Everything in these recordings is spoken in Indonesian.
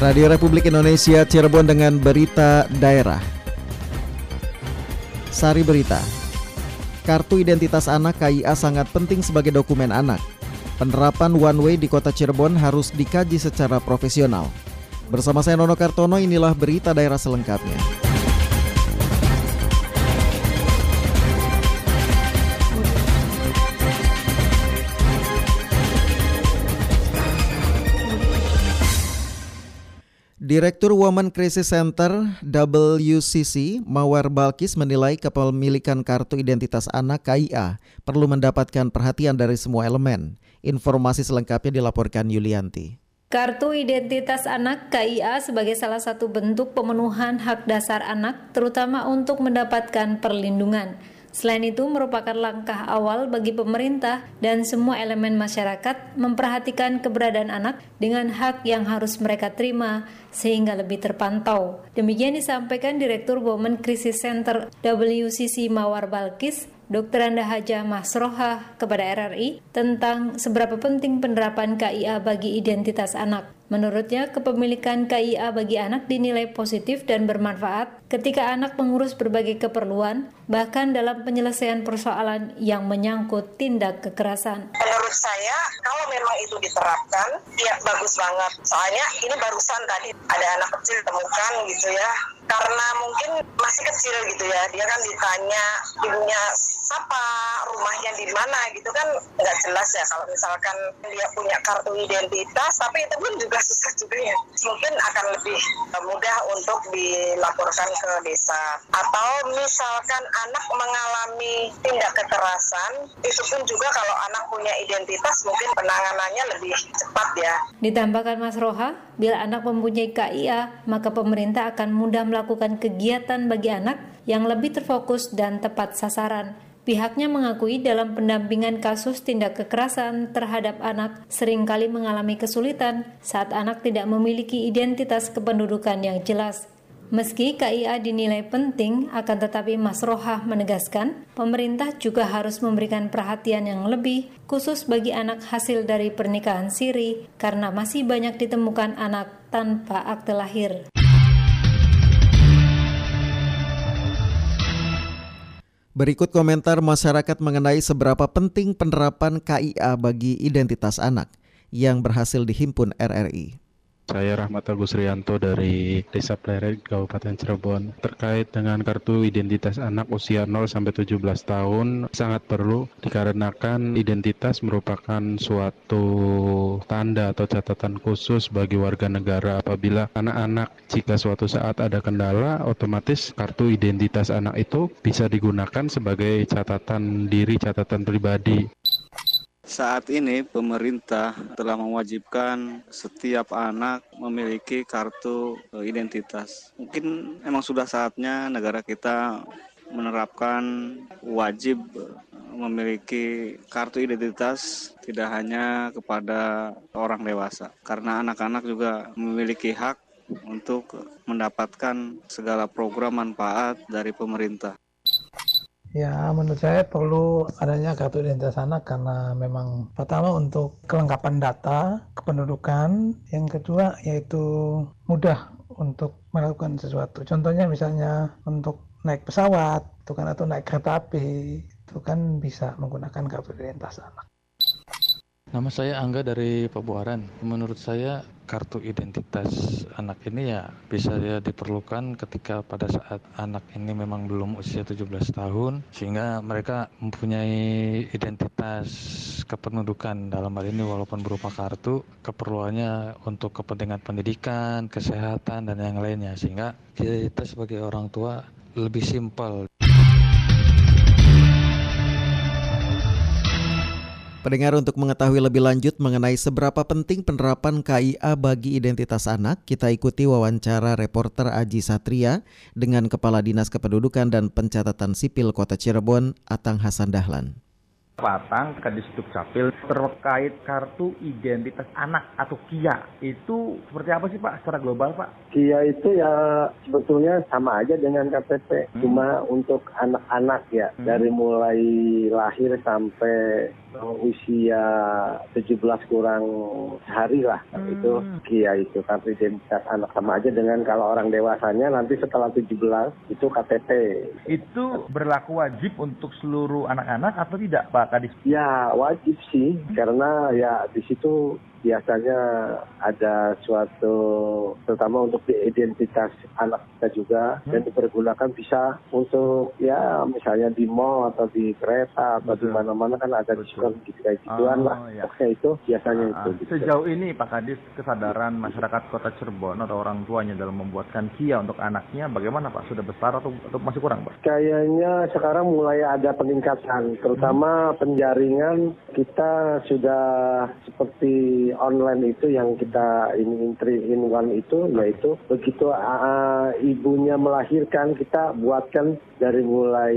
Radio Republik Indonesia Cirebon dengan berita daerah. Sari berita. Kartu identitas anak KIA sangat penting sebagai dokumen anak. Penerapan one way di Kota Cirebon harus dikaji secara profesional. Bersama saya Nono Kartono inilah berita daerah selengkapnya. Direktur Women Crisis Center WCC Mawar Balkis menilai kepemilikan kartu identitas anak KIA perlu mendapatkan perhatian dari semua elemen. Informasi selengkapnya dilaporkan Yulianti. Kartu Identitas Anak KIA sebagai salah satu bentuk pemenuhan hak dasar anak terutama untuk mendapatkan perlindungan. Selain itu, merupakan langkah awal bagi pemerintah dan semua elemen masyarakat memperhatikan keberadaan anak dengan hak yang harus mereka terima sehingga lebih terpantau. Demikian disampaikan Direktur Women Crisis Center WCC Mawar Balkis Dr. Anda Haja Masroha kepada RRI tentang seberapa penting penerapan KIA bagi identitas anak. Menurutnya, kepemilikan KIA bagi anak dinilai positif dan bermanfaat ketika anak mengurus berbagai keperluan, bahkan dalam penyelesaian persoalan yang menyangkut tindak kekerasan. Menurut saya, kalau memang itu diterapkan, ya bagus banget. Soalnya ini barusan tadi ada anak kecil temukan gitu ya, karena mungkin masih kecil gitu ya, dia kan ditanya ibunya siapa, rumahnya di mana gitu kan nggak jelas ya kalau misalkan dia punya kartu identitas, tapi itu pun juga susah juga ya. Mungkin akan lebih mudah untuk dilaporkan ke desa. Atau misalkan anak mengalami tindak kekerasan, itu pun juga kalau anak punya identitas mungkin penanganannya lebih cepat ya. Ditambahkan Mas Roha, bila anak mempunyai KIA, maka pemerintah akan mudah melakukan kegiatan bagi anak yang lebih terfokus dan tepat sasaran. Pihaknya mengakui dalam pendampingan kasus tindak kekerasan terhadap anak sering kali mengalami kesulitan saat anak tidak memiliki identitas kependudukan yang jelas. Meski KIA dinilai penting, akan tetapi Mas Rohah menegaskan, pemerintah juga harus memberikan perhatian yang lebih khusus bagi anak hasil dari pernikahan siri karena masih banyak ditemukan anak tanpa akte lahir. Berikut komentar masyarakat mengenai seberapa penting penerapan KIA bagi identitas anak yang berhasil dihimpun RRI. Saya Rahmat Agus Rianto dari Desa Pleret, Kabupaten Cirebon. Terkait dengan kartu identitas anak usia 0 sampai 17 tahun sangat perlu dikarenakan identitas merupakan suatu tanda atau catatan khusus bagi warga negara apabila anak-anak jika suatu saat ada kendala otomatis kartu identitas anak itu bisa digunakan sebagai catatan diri, catatan pribadi. Saat ini pemerintah telah mewajibkan setiap anak memiliki kartu e, identitas. Mungkin memang sudah saatnya negara kita menerapkan wajib e, memiliki kartu identitas tidak hanya kepada orang dewasa karena anak-anak juga memiliki hak untuk mendapatkan segala program manfaat dari pemerintah. Ya, menurut saya perlu adanya kartu identitas anak karena memang pertama untuk kelengkapan data kependudukan, yang kedua yaitu mudah untuk melakukan sesuatu. Contohnya misalnya untuk naik pesawat, itu kan atau naik kereta api, itu kan bisa menggunakan kartu identitas anak. Nama saya Angga dari Pabuaran. Menurut saya kartu identitas anak ini ya bisa ya diperlukan ketika pada saat anak ini memang belum usia 17 tahun sehingga mereka mempunyai identitas kependudukan dalam hal ini walaupun berupa kartu keperluannya untuk kepentingan pendidikan, kesehatan dan yang lainnya sehingga kita sebagai orang tua lebih simpel. Pendengar untuk mengetahui lebih lanjut mengenai seberapa penting penerapan KIA bagi identitas anak, kita ikuti wawancara reporter Aji Satria dengan Kepala Dinas Kependudukan dan Pencatatan Sipil Kota Cirebon, Atang Hasan Dahlan. Patang, Kadis Capil terkait kartu identitas anak atau KIA. Itu seperti apa sih Pak secara global Pak? KIA itu ya sebetulnya sama aja dengan KTP, hmm. cuma untuk anak-anak ya, hmm. dari mulai lahir sampai usia 17 kurang sehari lah hmm. itu KIA itu kartu identitas anak sama aja dengan kalau orang dewasanya nanti setelah 17 itu KTP. Itu berlaku wajib untuk seluruh anak-anak atau tidak Pak Kadis? Ya wajib sih hmm. karena ya di situ biasanya ada suatu terutama untuk identitas anak kita juga hmm. dan dipergunakan bisa untuk ya misalnya di mall atau di kereta atau di mana-mana kan ada diskon gitu kayak gituan oh, lah. Ya. Oke itu biasanya uh, itu. Gitu. Sejauh ini Pak Kadis kesadaran masyarakat Kota Cirebon atau orang tuanya dalam membuatkan kia untuk anaknya bagaimana Pak? Sudah besar atau, atau masih kurang Pak? Kayaknya sekarang mulai ada peningkatan terutama hmm. penjaringan kita sudah seperti online itu yang kita ini intri in one itu yaitu begitu uh, ibunya melahirkan kita buatkan dari mulai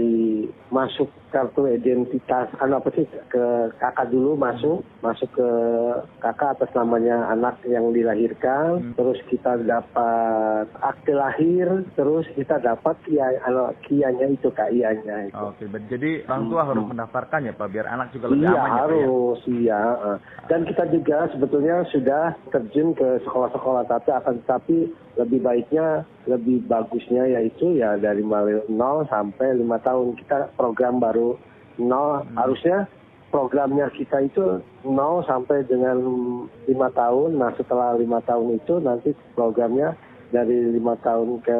masuk kartu identitas anu apa sih ke kakak dulu masuk masuk ke kakak atas namanya anak yang dilahirkan hmm. terus kita dapat akte lahir terus kita dapat kia anu kianya itu kianya itu. Oke, jadi orang tua hmm. harus mendaftarkan ya Pak biar anak juga lebih iya, aman ya, harus, ya. iya. Dan kita juga sebetulnya sudah terjun ke sekolah-sekolah tapi akan tetapi lebih baiknya lebih bagusnya yaitu ya dari mulai 0 sampai 5 tahun kita program baru 0 hmm. harusnya programnya kita itu 0 sampai dengan 5 tahun nah setelah 5 tahun itu nanti programnya dari lima tahun ke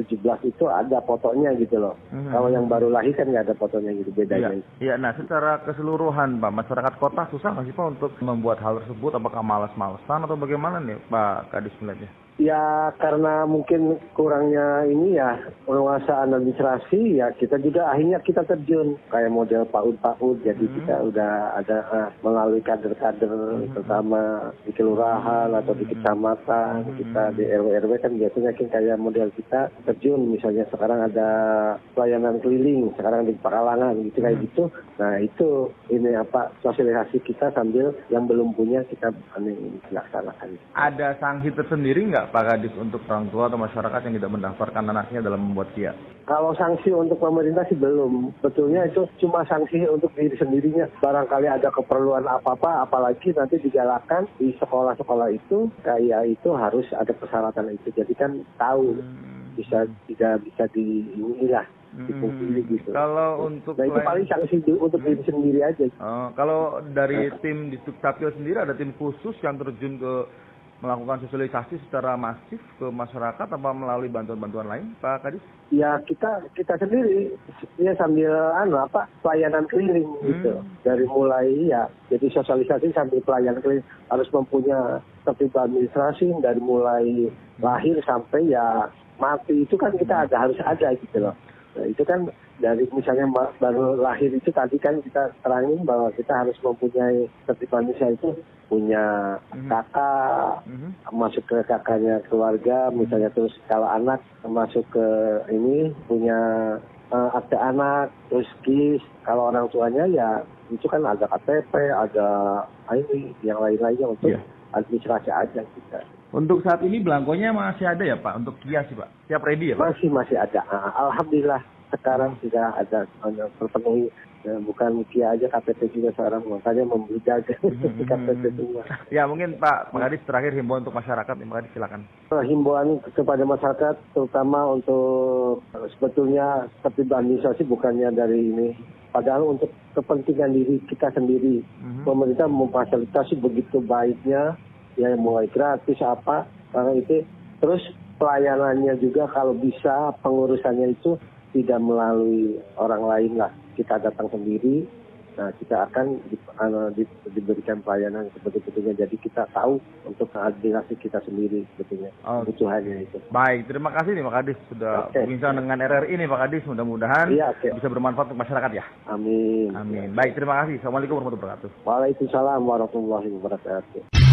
17 itu ada fotonya gitu loh. Hmm. Kalau yang baru lahir kan nggak ada fotonya gitu bedanya. Iya, ya, nah secara keseluruhan Pak, masyarakat kota susah nggak sih Pak untuk membuat hal tersebut? Apakah malas-malesan atau bagaimana nih Pak Kadis melihatnya? Ya karena mungkin kurangnya ini ya penguasaan administrasi ya kita juga akhirnya kita terjun kayak model PAUD-PAUD jadi hmm. kita udah ada uh, melalui kader-kader hmm. terutama di kelurahan atau di hmm. kecamatan hmm. kita di RW-RW kan biasanya kan kayak model kita terjun misalnya sekarang ada pelayanan keliling sekarang di Pakalangan gitu kayak hmm. gitu nah itu ini apa sosialisasi kita sambil yang belum punya kita ini laksanakan. Ada sanksi tersendiri nggak Pak Kadis untuk orang tua atau masyarakat yang tidak mendaftarkan anaknya dalam membuat KIA? Kalau sanksi untuk pemerintah sih belum. Betulnya itu cuma sanksi untuk diri sendirinya. Barangkali ada keperluan apa-apa, apalagi nanti digalakkan di sekolah-sekolah itu, kayak itu harus ada persyaratan itu. Jadi kan tahu hmm. bisa tidak bisa di inilah dipungkiri hmm. gitu. Kalau untuk nah itu paling sanksi untuk diri sendiri aja. Oh, kalau dari tim di Capil sendiri ada tim khusus yang terjun ke melakukan sosialisasi secara masif ke masyarakat apa melalui bantuan-bantuan lain, Pak Kadis? Ya kita kita sendiri ya sambil anu apa pelayanan keliling hmm. gitu dari mulai ya jadi sosialisasi sambil pelayanan keliling harus mempunyai tertib administrasi dari mulai lahir sampai ya mati itu kan kita ada harus ada gitu loh. Nah, itu kan dari misalnya baru lahir itu tadi kan kita terangin bahwa kita harus mempunyai tertib manusia itu punya mm-hmm. kakak mm-hmm. masuk ke kakaknya keluarga misalnya terus kalau anak masuk ke ini punya uh, akte anak terus kis kalau orang tuanya ya itu kan ada KTP ada ini yang lain-lainnya untuk yeah. administrasi aja kita. Untuk saat ini belangkonya masih ada ya Pak? Untuk kias sih Pak? Siap ready ya Pak? Masih masih ada. Uh, alhamdulillah sekarang sudah ada terpenuhi ya, bukan Kia aja KTP juga sekarang. Makanya membludak KTP semua. Ya mungkin Pak Kadis terakhir himbauan untuk masyarakat, Pak Kadis silakan. Himbauan kepada masyarakat terutama untuk sebetulnya seperti administrasi bukannya dari ini. Padahal untuk kepentingan diri kita sendiri. Mm-hmm. pemerintah memfasilitasi begitu baiknya ya mulai gratis apa karena itu. Terus pelayanannya juga kalau bisa pengurusannya itu tidak melalui orang lain lah kita datang sendiri nah kita akan di, uh, di, diberikan pelayanan seperti betulnya jadi kita tahu untuk administrasi kita sendiri sebetulnya oh. kebutuhannya itu. Baik terima kasih nih Pak Kadis. Sudah okay. berbincang dengan RRI ini Pak Kadis. Mudah-mudahan ya, okay. bisa bermanfaat untuk masyarakat ya? Amin. Amin. Baik terima kasih. Assalamualaikum warahmatullahi wabarakatuh. Waalaikumsalam warahmatullahi wabarakatuh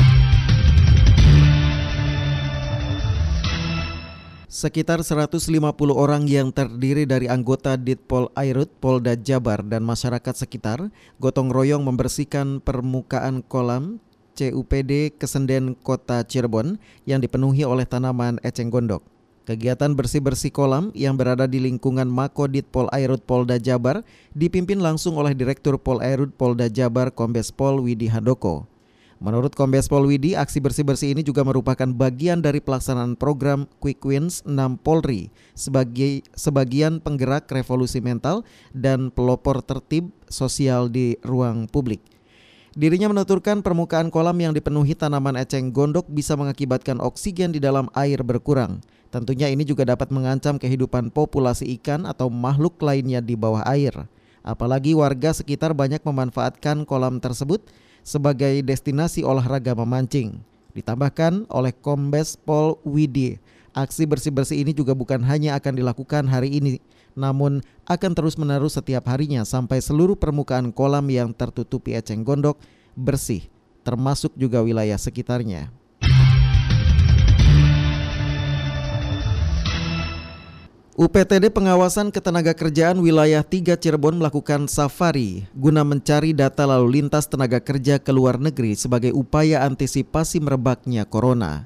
Sekitar 150 orang yang terdiri dari anggota Ditpol Airut, Polda Jabar, dan masyarakat sekitar gotong royong membersihkan permukaan kolam CUPD Kesenden Kota Cirebon yang dipenuhi oleh tanaman eceng gondok. Kegiatan bersih-bersih kolam yang berada di lingkungan Makodit Pol Airut Polda Jabar dipimpin langsung oleh Direktur Pol Airut Polda Jabar Kombes Pol Widi Handoko. Menurut Kombes Pol Widi, aksi bersih-bersih ini juga merupakan bagian dari pelaksanaan program Quick Wins 6 Polri sebagai sebagian penggerak revolusi mental dan pelopor tertib sosial di ruang publik. Dirinya menuturkan permukaan kolam yang dipenuhi tanaman eceng gondok bisa mengakibatkan oksigen di dalam air berkurang. Tentunya ini juga dapat mengancam kehidupan populasi ikan atau makhluk lainnya di bawah air. Apalagi warga sekitar banyak memanfaatkan kolam tersebut sebagai destinasi olahraga memancing. Ditambahkan oleh Kombes Pol Widi, aksi bersih-bersih ini juga bukan hanya akan dilakukan hari ini, namun akan terus-menerus setiap harinya sampai seluruh permukaan kolam yang tertutupi eceng gondok bersih, termasuk juga wilayah sekitarnya. UPTD Pengawasan Ketenaga Kerjaan Wilayah 3 Cirebon melakukan safari guna mencari data lalu lintas tenaga kerja ke luar negeri sebagai upaya antisipasi merebaknya corona.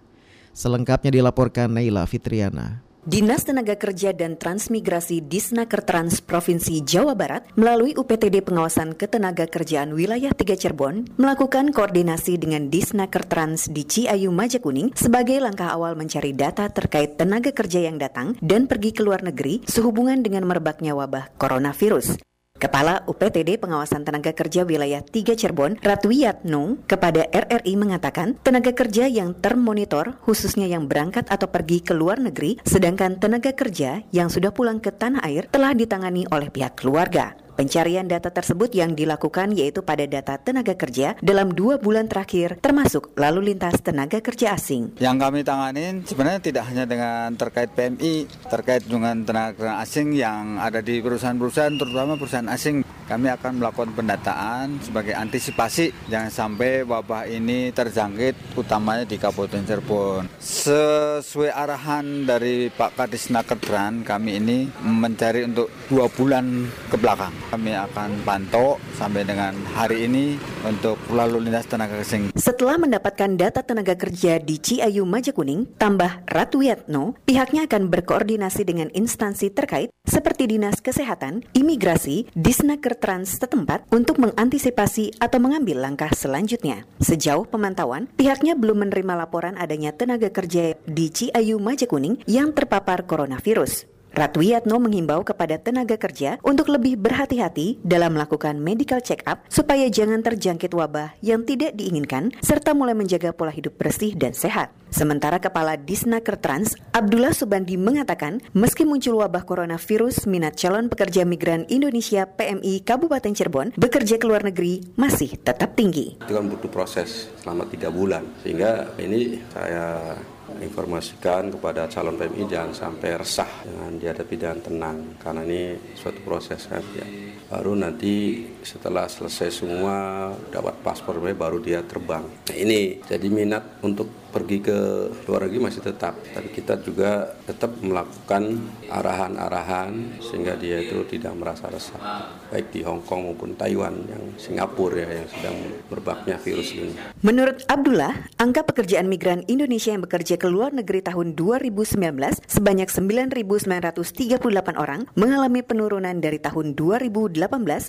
Selengkapnya dilaporkan Naila Fitriana. Dinas Tenaga Kerja dan Transmigrasi Disnaker Trans Provinsi Jawa Barat melalui UPTD Pengawasan Ketenaga Kerjaan Wilayah 3 Cirebon melakukan koordinasi dengan Disnaker Trans di Ciayu Majakuning sebagai langkah awal mencari data terkait tenaga kerja yang datang dan pergi ke luar negeri sehubungan dengan merebaknya wabah coronavirus. Kepala UPTD Pengawasan Tenaga Kerja Wilayah 3 Cirebon, Ratwiyatno, kepada RRI mengatakan tenaga kerja yang termonitor khususnya yang berangkat atau pergi ke luar negeri, sedangkan tenaga kerja yang sudah pulang ke tanah air telah ditangani oleh pihak keluarga. Pencarian data tersebut yang dilakukan yaitu pada data tenaga kerja dalam dua bulan terakhir, termasuk lalu lintas tenaga kerja asing. Yang kami tanganin sebenarnya tidak hanya dengan terkait PMI, terkait dengan tenaga asing yang ada di perusahaan-perusahaan, terutama perusahaan asing. Kami akan melakukan pendataan sebagai antisipasi jangan sampai wabah ini terjangkit, utamanya di Kabupaten Cirebon. Sesuai arahan dari Pak Kadis Nakedran, kami ini mencari untuk dua bulan ke belakang. Kami akan pantau sampai dengan hari ini untuk lalu lintas tenaga kerja. Setelah mendapatkan data tenaga kerja di Ciayu Majakuning, tambah Ratu Yatno, pihaknya akan berkoordinasi dengan instansi terkait seperti Dinas Kesehatan, Imigrasi, Disnaker Trans setempat untuk mengantisipasi atau mengambil langkah selanjutnya. Sejauh pemantauan, pihaknya belum menerima laporan adanya tenaga kerja di Ciayu Majakuning yang terpapar coronavirus. Ratwiyatno menghimbau kepada tenaga kerja untuk lebih berhati-hati dalam melakukan medical check-up supaya jangan terjangkit wabah yang tidak diinginkan serta mulai menjaga pola hidup bersih dan sehat. Sementara Kepala Disnaker Trans, Abdullah Subandi mengatakan, meski muncul wabah coronavirus, minat calon pekerja migran Indonesia PMI Kabupaten Cirebon bekerja ke luar negeri masih tetap tinggi. Itu kan butuh proses selama tiga bulan, sehingga ini saya informasikan kepada calon PMI jangan sampai resah dengan dihadapi dengan tenang karena ini suatu proses kan ya. Baru nanti setelah selesai semua dapat paspor baru dia terbang. Nah, ini jadi minat untuk pergi ke luar negeri masih tetap, tapi kita juga tetap melakukan arahan-arahan sehingga dia itu tidak merasa resah, baik di Hong Kong maupun Taiwan yang Singapura ya yang sedang berbaknya virus ini. Menurut Abdullah, angka pekerjaan migran Indonesia yang bekerja ke luar negeri tahun 2019 sebanyak 9.938 orang mengalami penurunan dari tahun 2018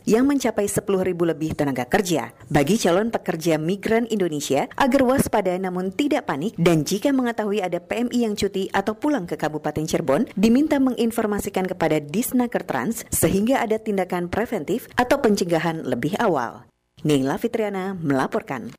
yang mencapai 10.000 lebih tenaga kerja. Bagi calon pekerja migran Indonesia agar waspada namun tidak panik dan jika mengetahui ada PMI yang cuti atau pulang ke Kabupaten Cirebon, diminta menginformasikan kepada Disnaker Trans sehingga ada tindakan preventif atau pencegahan lebih awal. Nila Fitriana melaporkan.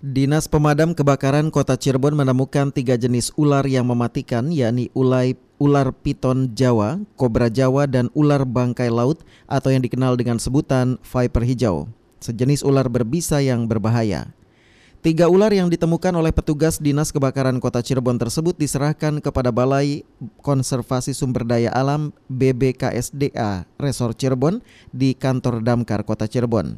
Dinas Pemadam Kebakaran Kota Cirebon menemukan tiga jenis ular yang mematikan, yakni ulai ular piton Jawa, kobra Jawa, dan ular bangkai laut atau yang dikenal dengan sebutan viper hijau sejenis ular berbisa yang berbahaya. Tiga ular yang ditemukan oleh petugas Dinas Kebakaran Kota Cirebon tersebut diserahkan kepada Balai Konservasi Sumber Daya Alam BBKSDA Resor Cirebon di kantor Damkar Kota Cirebon.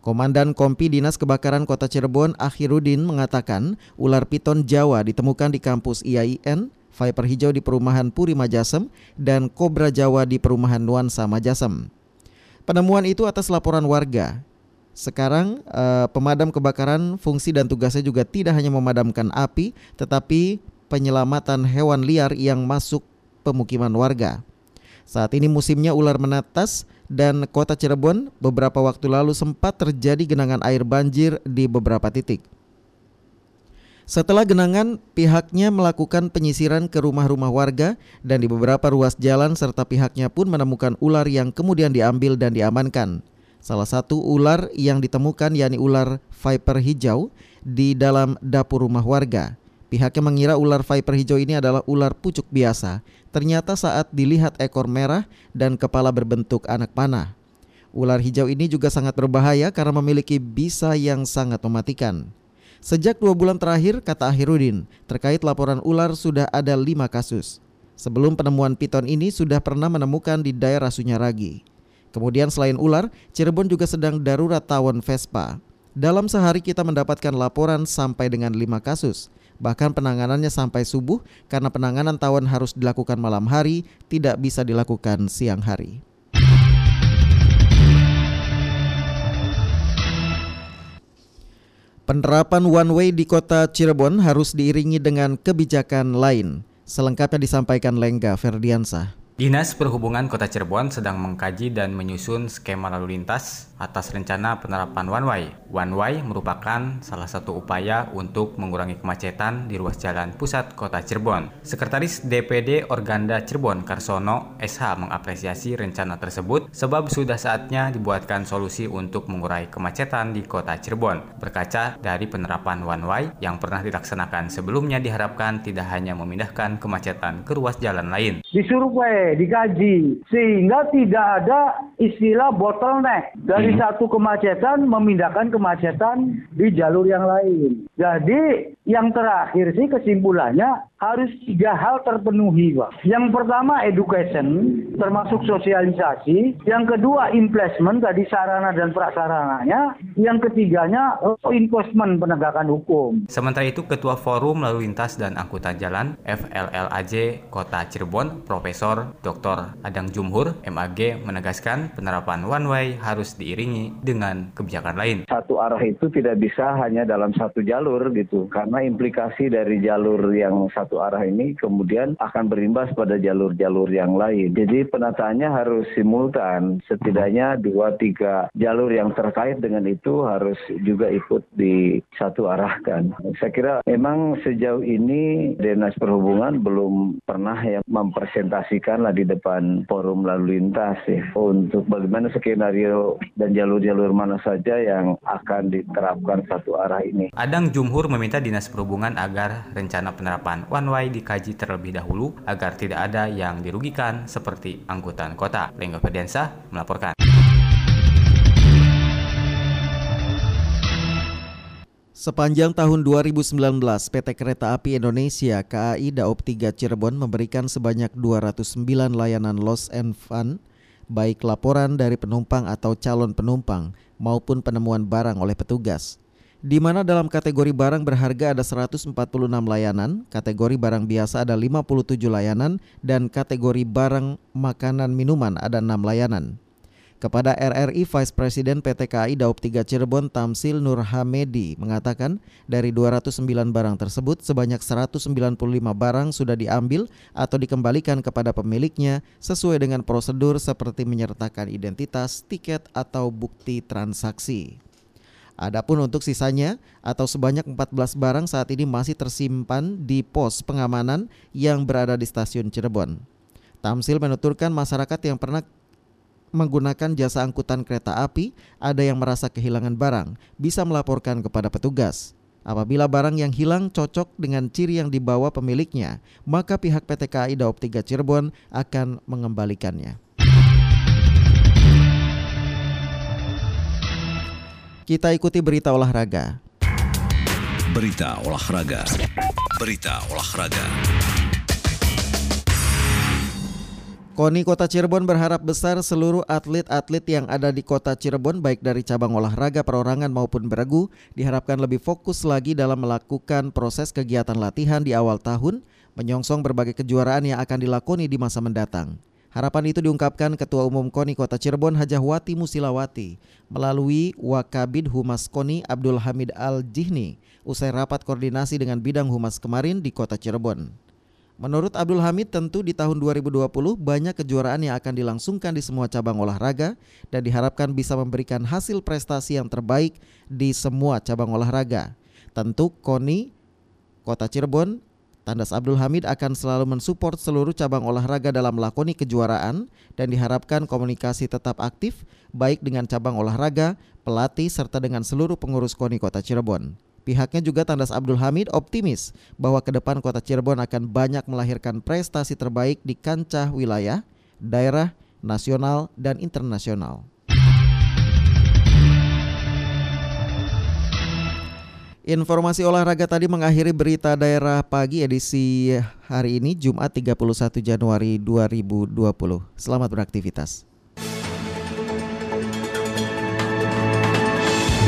Komandan Kompi Dinas Kebakaran Kota Cirebon Akhirudin mengatakan ular piton Jawa ditemukan di kampus IAIN, Viper hijau di perumahan Puri Majasem, dan kobra Jawa di perumahan Nuansa Majasem. Penemuan itu atas laporan warga. Sekarang eh, pemadam kebakaran fungsi dan tugasnya juga tidak hanya memadamkan api, tetapi penyelamatan hewan liar yang masuk pemukiman warga. Saat ini musimnya ular menetas dan kota Cirebon beberapa waktu lalu sempat terjadi genangan air banjir di beberapa titik. Setelah genangan, pihaknya melakukan penyisiran ke rumah-rumah warga dan di beberapa ruas jalan serta pihaknya pun menemukan ular yang kemudian diambil dan diamankan. Salah satu ular yang ditemukan yakni ular viper hijau di dalam dapur rumah warga. Pihaknya mengira ular viper hijau ini adalah ular pucuk biasa. Ternyata saat dilihat ekor merah dan kepala berbentuk anak panah. Ular hijau ini juga sangat berbahaya karena memiliki bisa yang sangat mematikan. Sejak dua bulan terakhir, kata Ahirudin, terkait laporan ular sudah ada lima kasus. Sebelum penemuan piton ini sudah pernah menemukan di daerah Sunyaragi. Kemudian selain ular, Cirebon juga sedang darurat tawon Vespa. Dalam sehari kita mendapatkan laporan sampai dengan lima kasus. Bahkan penanganannya sampai subuh karena penanganan tawon harus dilakukan malam hari, tidak bisa dilakukan siang hari. Penerapan one way di kota Cirebon harus diiringi dengan kebijakan lain. Selengkapnya disampaikan Lengga Ferdiansah. Dinas Perhubungan Kota Cirebon sedang mengkaji dan menyusun skema lalu lintas atas rencana penerapan one way. One way merupakan salah satu upaya untuk mengurangi kemacetan di ruas jalan pusat Kota Cirebon. Sekretaris DPD Organda Cirebon Karsono SH mengapresiasi rencana tersebut sebab sudah saatnya dibuatkan solusi untuk mengurai kemacetan di Kota Cirebon. Berkaca dari penerapan one way yang pernah dilaksanakan sebelumnya diharapkan tidak hanya memindahkan kemacetan ke ruas jalan lain. Disurvey dikaji sehingga tidak ada istilah bottleneck dari hmm. satu kemacetan memindahkan kemacetan di jalur yang lain. Jadi yang terakhir sih kesimpulannya harus tiga hal terpenuhi, Pak. Yang pertama education, termasuk sosialisasi. Yang kedua investment tadi sarana dan prasarananya. Yang ketiganya enforcement penegakan hukum. Sementara itu Ketua Forum Lalu Lintas dan Angkutan Jalan FLLAJ Kota Cirebon, Profesor Dr. Adang Jumhur, MAG menegaskan penerapan one way harus diiringi dengan kebijakan lain. Satu arah itu tidak bisa hanya dalam satu jalur gitu, karena implikasi dari jalur yang satu arah ini kemudian akan berimbas pada jalur-jalur yang lain. Jadi penataannya harus simultan, setidaknya dua tiga jalur yang terkait dengan itu harus juga ikut di satu arahkan. Saya kira memang sejauh ini Dinas Perhubungan belum pernah yang mempresentasikan lah di depan forum lalu lintas ya untuk bagaimana skenario dan jalur-jalur mana saja yang akan diterapkan satu arah ini. Adang Jumhur meminta Dinas Perhubungan agar rencana penerapan one way dikaji terlebih dahulu agar tidak ada yang dirugikan seperti angkutan kota. Lengga Ferdiansa melaporkan. Sepanjang tahun 2019, PT Kereta Api Indonesia KAI Daop 3 Cirebon memberikan sebanyak 209 layanan loss and fun, baik laporan dari penumpang atau calon penumpang maupun penemuan barang oleh petugas di mana dalam kategori barang berharga ada 146 layanan, kategori barang biasa ada 57 layanan, dan kategori barang makanan minuman ada 6 layanan. Kepada RRI Vice President PT KAI Daup 3 Cirebon Tamsil Nur Hamedi mengatakan dari 209 barang tersebut sebanyak 195 barang sudah diambil atau dikembalikan kepada pemiliknya sesuai dengan prosedur seperti menyertakan identitas, tiket atau bukti transaksi. Adapun untuk sisanya atau sebanyak 14 barang saat ini masih tersimpan di pos pengamanan yang berada di stasiun Cirebon. Tamsil menuturkan masyarakat yang pernah menggunakan jasa angkutan kereta api ada yang merasa kehilangan barang bisa melaporkan kepada petugas. Apabila barang yang hilang cocok dengan ciri yang dibawa pemiliknya, maka pihak PT KAI Daop 3 Cirebon akan mengembalikannya. Kita ikuti berita olahraga. Berita olahraga. Berita olahraga. KONI Kota Cirebon berharap besar seluruh atlet-atlet yang ada di Kota Cirebon baik dari cabang olahraga perorangan maupun beregu diharapkan lebih fokus lagi dalam melakukan proses kegiatan latihan di awal tahun menyongsong berbagai kejuaraan yang akan dilakoni di masa mendatang. Harapan itu diungkapkan Ketua Umum KONI Kota Cirebon Hajahwati Musilawati melalui Wakabid Humas KONI Abdul Hamid Al-Jihni usai rapat koordinasi dengan bidang humas kemarin di Kota Cirebon. Menurut Abdul Hamid tentu di tahun 2020 banyak kejuaraan yang akan dilangsungkan di semua cabang olahraga dan diharapkan bisa memberikan hasil prestasi yang terbaik di semua cabang olahraga. Tentu KONI Kota Cirebon Tandas Abdul Hamid akan selalu mensupport seluruh cabang olahraga dalam melakoni kejuaraan dan diharapkan komunikasi tetap aktif baik dengan cabang olahraga, pelatih serta dengan seluruh pengurus KONI Kota Cirebon. Pihaknya juga Tandas Abdul Hamid optimis bahwa ke depan kota Cirebon akan banyak melahirkan prestasi terbaik di kancah wilayah, daerah, nasional, dan internasional. Informasi olahraga tadi mengakhiri berita daerah pagi edisi hari ini Jumat 31 Januari 2020. Selamat beraktivitas.